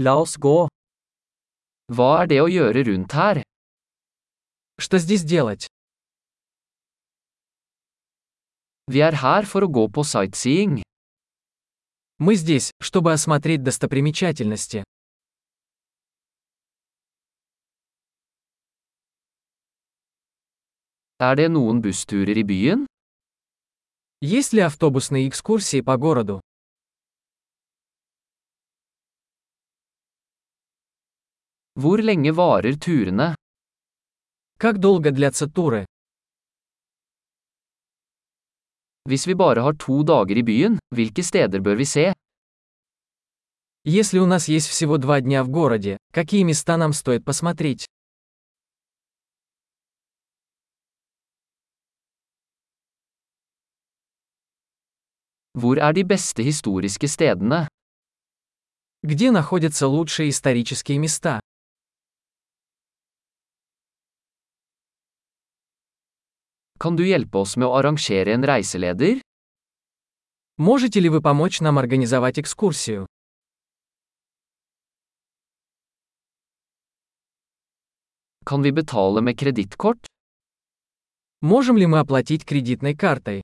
La oss gå. Hva er det å gjøre rundt her? Что здесь делать? Vi er her for å gå på sightseeing. Мы здесь, чтобы осмотреть достопримечательности. Er det noen bussturer i byen? Есть ли автобусные экскурсии по городу? Hvor lenge varer turene? Как долго длятся туры? Hvis vi bare har to dager i byen, hvilke steder bør vi se? Если у нас есть всего два дня в городе, какие места нам стоит посмотреть? Hvor er de beste historiske stedene? Где находятся лучшие исторические места? Kan du hjelpe oss med å arrangere en reiseleder? Можете ли вы помочь нам организовать экскурсию? Kan vi betale med kredittkort? Можем ли мы оплатить кредитной картой?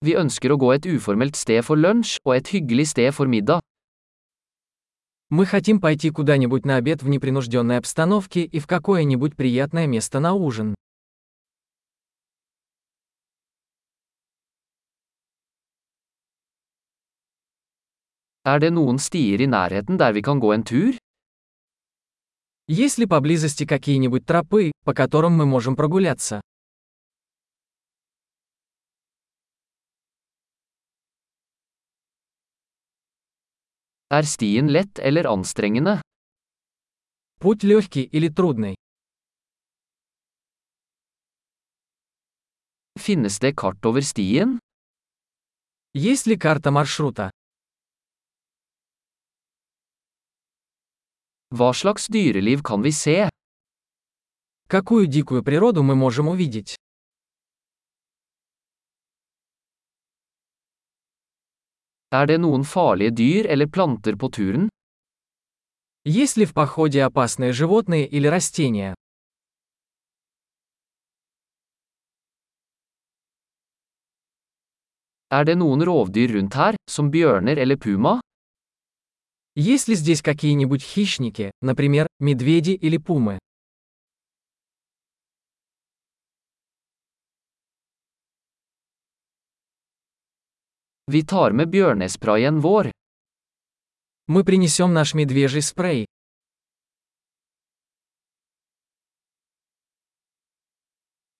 Vi ønsker å gå et uformelt sted for lunsj og et hyggelig sted for middag. Мы хотим пойти куда-нибудь на обед в непринужденной обстановке и в какое-нибудь приятное место на ужин. Er det noen stier i nærheten der vi kan gå en tur? Есть ли поблизости какие-нибудь тропы, по которым мы можем прогуляться? Er stien lett eller anstrengende? Путь легкий или трудный? Finnes det kart over stien? Есть ли карта маршрута? Hva slags dyreliv kan vi se? Какую дикую природу мы можем увидеть? Er det noen farlige dyr eller planter på turen? Есть ли в походе опасные животные или растения? Er det noen rovdyr rundt her, som bjørner eller puma? Есть ли здесь какие-нибудь хищники, например, медведи или пумы? Vi tar med bjørnesprayen. Мы принесем наш медвежий спрей.